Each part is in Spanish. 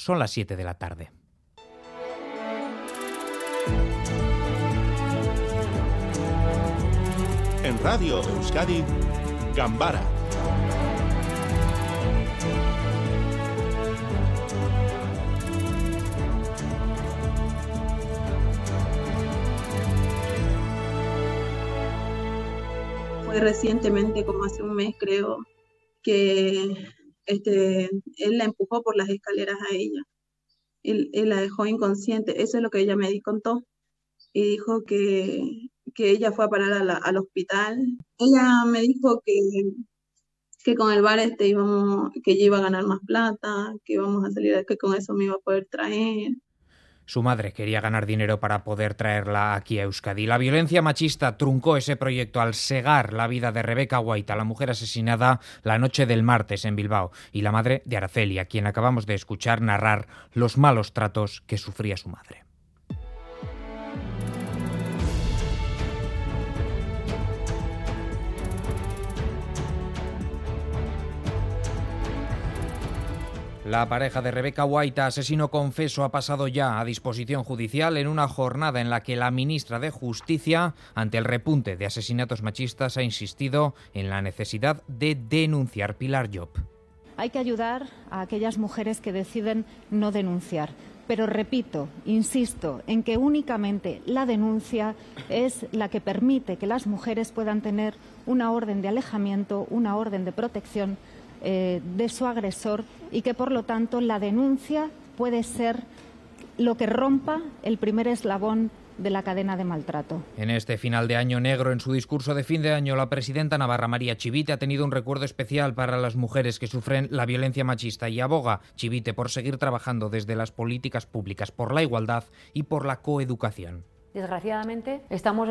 Son las 7 de la tarde. En Radio Euskadi, Gambara fue recientemente, como hace un mes creo, que este, él la empujó por las escaleras a ella. Él, la dejó inconsciente, eso es lo que ella me contó. Y dijo que, que ella fue a parar al hospital. Ella me dijo que, que con el bar este íbamos, que ella iba a ganar más plata, que íbamos a salir, que con eso me iba a poder traer. Su madre quería ganar dinero para poder traerla aquí a Euskadi. La violencia machista truncó ese proyecto al segar la vida de Rebeca Guaita, la mujer asesinada la noche del martes en Bilbao, y la madre de Araceli, a quien acabamos de escuchar narrar los malos tratos que sufría su madre. La pareja de Rebeca Guaita, asesino confeso, ha pasado ya a disposición judicial en una jornada en la que la ministra de Justicia, ante el repunte de asesinatos machistas, ha insistido en la necesidad de denunciar Pilar Job. Hay que ayudar a aquellas mujeres que deciden no denunciar. Pero repito, insisto, en que únicamente la denuncia es la que permite que las mujeres puedan tener una orden de alejamiento, una orden de protección eh, de su agresor y que, por lo tanto, la denuncia puede ser lo que rompa el primer eslabón de la cadena de maltrato. En este final de año negro, en su discurso de fin de año, la presidenta Navarra María Chivite ha tenido un recuerdo especial para las mujeres que sufren la violencia machista y aboga Chivite por seguir trabajando desde las políticas públicas por la igualdad y por la coeducación. Desgraciadamente, estamos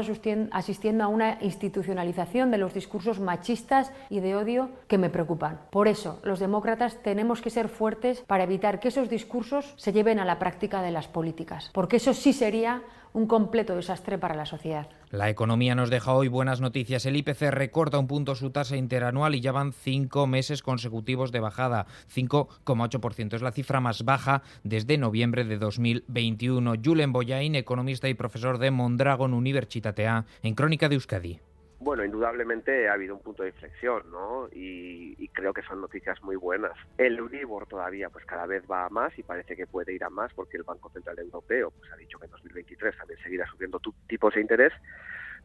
asistiendo a una institucionalización de los discursos machistas y de odio que me preocupan. Por eso, los demócratas tenemos que ser fuertes para evitar que esos discursos se lleven a la práctica de las políticas, porque eso sí sería un completo desastre para la sociedad. La economía nos deja hoy buenas noticias. El IPC recorta un punto su tasa interanual y ya van cinco meses consecutivos de bajada, 5,8%. Es la cifra más baja desde noviembre de 2021. Julen Boyain, economista y profesor de Mondragon Universitatea, en Crónica de Euskadi. Bueno, indudablemente ha habido un punto de inflexión, ¿no? Y, creo que son noticias muy buenas. El Euribor todavía, pues cada vez va a más y parece que puede ir a más porque el Banco Central Europeo, pues ha dicho que en 2023 también seguirá subiendo tipos de interés.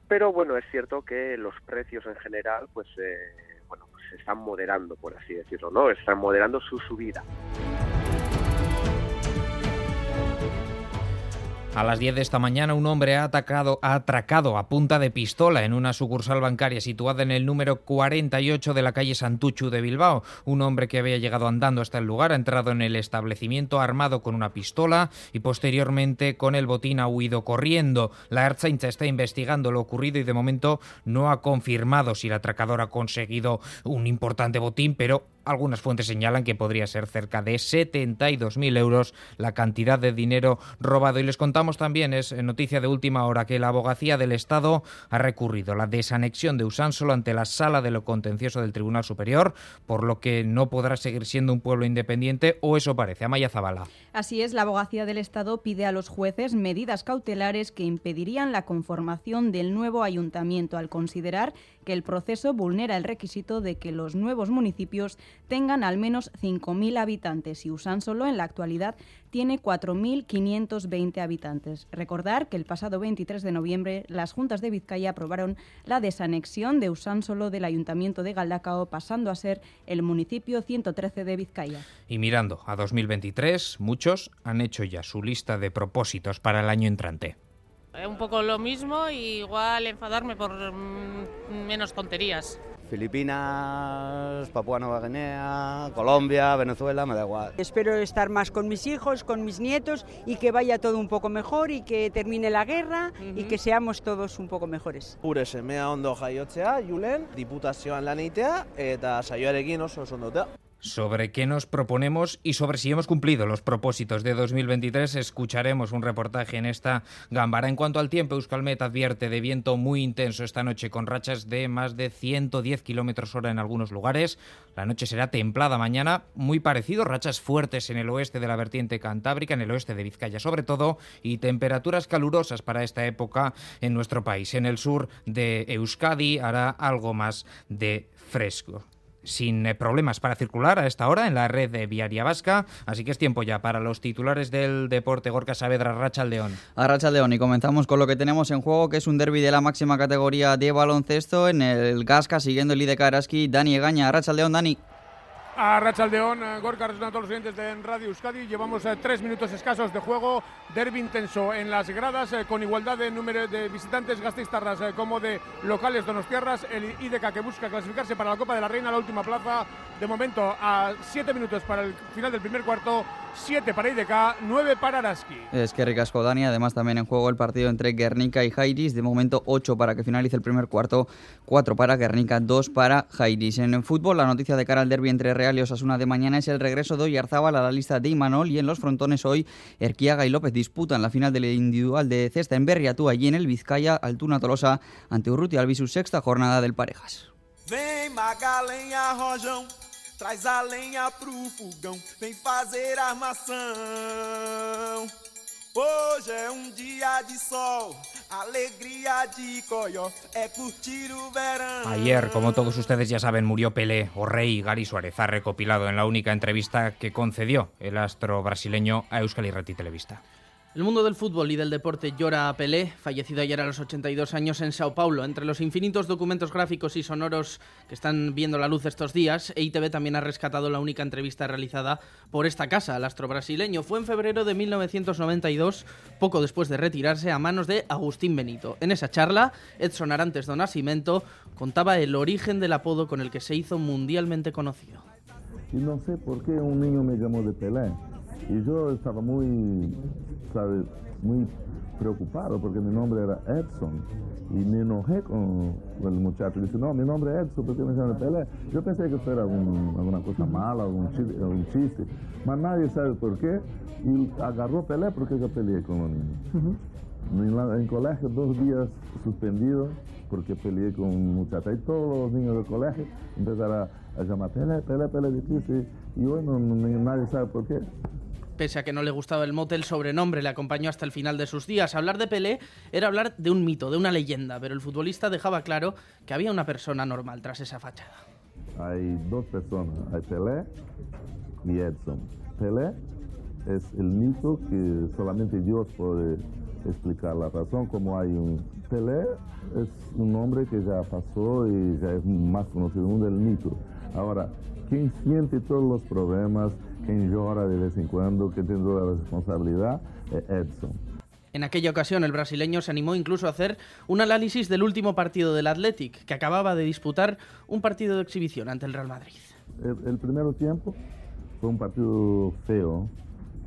Pero bueno, es cierto que los precios en general, pues eh, bueno, pues se están moderando, por así decirlo, ¿no? Están moderando su subida. A las 10 de esta mañana un hombre ha, atacado, ha atracado a punta de pistola en una sucursal bancaria situada en el número 48 de la calle Santuchu de Bilbao. Un hombre que había llegado andando hasta el lugar ha entrado en el establecimiento armado con una pistola y posteriormente con el botín ha huido corriendo. La Ertzaintza está investigando lo ocurrido y de momento no ha confirmado si el atracador ha conseguido un importante botín, pero algunas fuentes señalan que podría ser cerca de 72.000 euros la cantidad de dinero robado. Y les contamos también, es noticia de última hora, que la abogacía del Estado ha recurrido la desanexión de Usánsolo ante la sala de lo contencioso del Tribunal Superior, por lo que no podrá seguir siendo un pueblo independiente, o eso parece. Amaya Zabala. Así es, la abogacía del Estado pide a los jueces medidas cautelares que impedirían la conformación del nuevo ayuntamiento al considerar que el proceso vulnera el requisito de que los nuevos municipios tengan al menos 5.000 habitantes y Usánsolo en la actualidad tiene 4.520 habitantes. Recordar que el pasado 23 de noviembre las juntas de Vizcaya aprobaron la desanexión de Usánsolo del Ayuntamiento de Galdacao, pasando a ser el municipio 113 de Vizcaya. Y mirando a 2023, muchos han hecho ya su lista de propósitos para el año entrante. Un poco lo mismo y igual enfadarme por mm, menos tonterías. Filipinas, Papua Nueva Guinea, Colombia, Venezuela, me da igual. Espero estar más con mis hijos, con mis nietos y que vaya todo un poco mejor y que termine la guerra y que seamos todos un poco mejores. Ure semea ondo jaiotzea, Julen, diputazioan lan eta saioarekin oso oso ondotea. Sobre qué nos proponemos y sobre si hemos cumplido los propósitos de 2023 escucharemos un reportaje en esta Gambara. En cuanto al tiempo, Euskalmet advierte de viento muy intenso esta noche con rachas de más de 110 kilómetros hora en algunos lugares. La noche será templada mañana, muy parecido, rachas fuertes en el oeste de la vertiente cantábrica, en el oeste de Vizcaya sobre todo, y temperaturas calurosas para esta época en nuestro país. En el sur de Euskadi hará algo más de fresco sin eh, problemas para circular a esta hora en la red de Viaria Vasca, así que es tiempo ya para los titulares del deporte Gorka Saavedra, Racha León. A Racha León y comenzamos con lo que tenemos en juego, que es un derby de la máxima categoría de baloncesto en el Gasca, siguiendo el líder Karaski, Dani Egaña. Racha León, Dani. A Rachaldeón, eh, Gorka, a todos los oyentes de Radio Euskadi. Llevamos eh, tres minutos escasos de juego. Derby intenso en las gradas, eh, con igualdad de número de visitantes gasteiztarras como de locales donostiarras. El IDK que busca clasificarse para la Copa de la Reina, la última plaza. De momento, a siete minutos para el final del primer cuarto. 7 para IDK, 9 para Araski. Es que ricasco Dani, además también en juego el partido entre Guernica y Jairis, de momento 8 para que finalice el primer cuarto, 4 para Guernica, 2 para Jairis. En el fútbol, la noticia de cara al derby entre Real y Osasuna de mañana es el regreso de Oyarzábal a la lista de Imanol y en los frontones hoy Erquiaga y López disputan la final del individual de cesta en Berriatú, allí en el Vizcaya, Altuna Tolosa, ante Urruti Albisu, sexta jornada del Parejas. Traz a lenha pro fogão, vem fazer armação. Um de sol, de coyo, curtir. Ayer, como todos ustedes ya saben, murió Pelé, o rey Gary Suárez, ha recopilado en la única entrevista que concedió el astro brasileño a Euskal Irrati Televista. El mundo del fútbol y del deporte llora a Pelé, fallecido ayer a los 82 años en Sao Paulo. Entre los infinitos documentos gráficos y sonoros que están viendo la luz estos días, EITV también ha rescatado la única entrevista realizada por esta casa al astro brasileño. Fue en febrero de 1992, poco después de retirarse, a manos de Agustín Benito. En esa charla, Edson Arantes do Nascimento contaba el origen del apodo con el que se hizo mundialmente conocido. Y no sé por qué un niño me llamó de Pelé. Y yo estaba muy, ¿sabes? Muy preocupado porque mi nombre era Edson. Y me enojé con, el muchacho. Dice, no, mi nombre es Edson, ¿por qué me llama Pelé? Yo pensé que esto era alguna cosa mala, algún chiste, algún chiste. Mas nadie sabe por qué. Y agarró Pelé porque yo peleé con los niños. en, en, colegio, dos días suspendido porque peleé con un muchacho. Y todos los niños del colegio empezaron a, a llamar Pelé, Pelé, Pelé, difícil. Y bueno, nadie sabe por qué. Pese a que no le gustaba el mote, el sobrenombre le acompañó hasta el final de sus días. Hablar de Pelé era hablar de un mito, de una leyenda, pero el futbolista dejaba claro que había una persona normal tras esa fachada. Hay dos personas, hay Pelé y Edson. Pelé es el mito que solamente Dios puede explicar la razón, como hay un Pelé es un hombre que ya pasó y ya es más conocido del mito. Ahora, quien siente todos los problemas, quien llora de vez en cuando, que tiene toda la responsabilidad, es Edson. En aquella ocasión el brasileño se animó incluso a hacer un análisis del último partido del Athletic, que acababa de disputar un partido de exhibición ante el Real Madrid. El, primer tiempo fue un partido feo,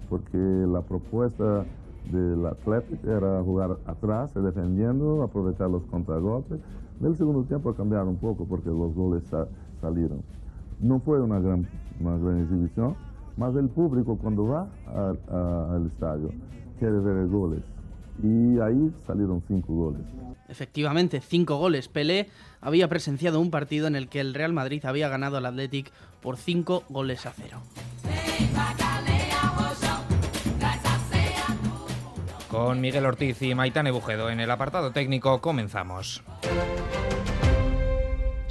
porque la propuesta del Athletic era jugar atrás, defendiendo, aprovechar los contragolpes. Del segundo tiempo cambiaron un poco porque los goles salieron. No fue una gran, una gran exhibición, mas el público cuando va al estadio quiere ver goles. Y ahí salieron cinco goles. Efectivamente, cinco goles. Pelé había presenciado un partido en el que el Real Madrid había ganado al Athletic por cinco goles a cero. Con Miguel Ortiz y Maitane Bujedo en el apartado técnico comenzamos.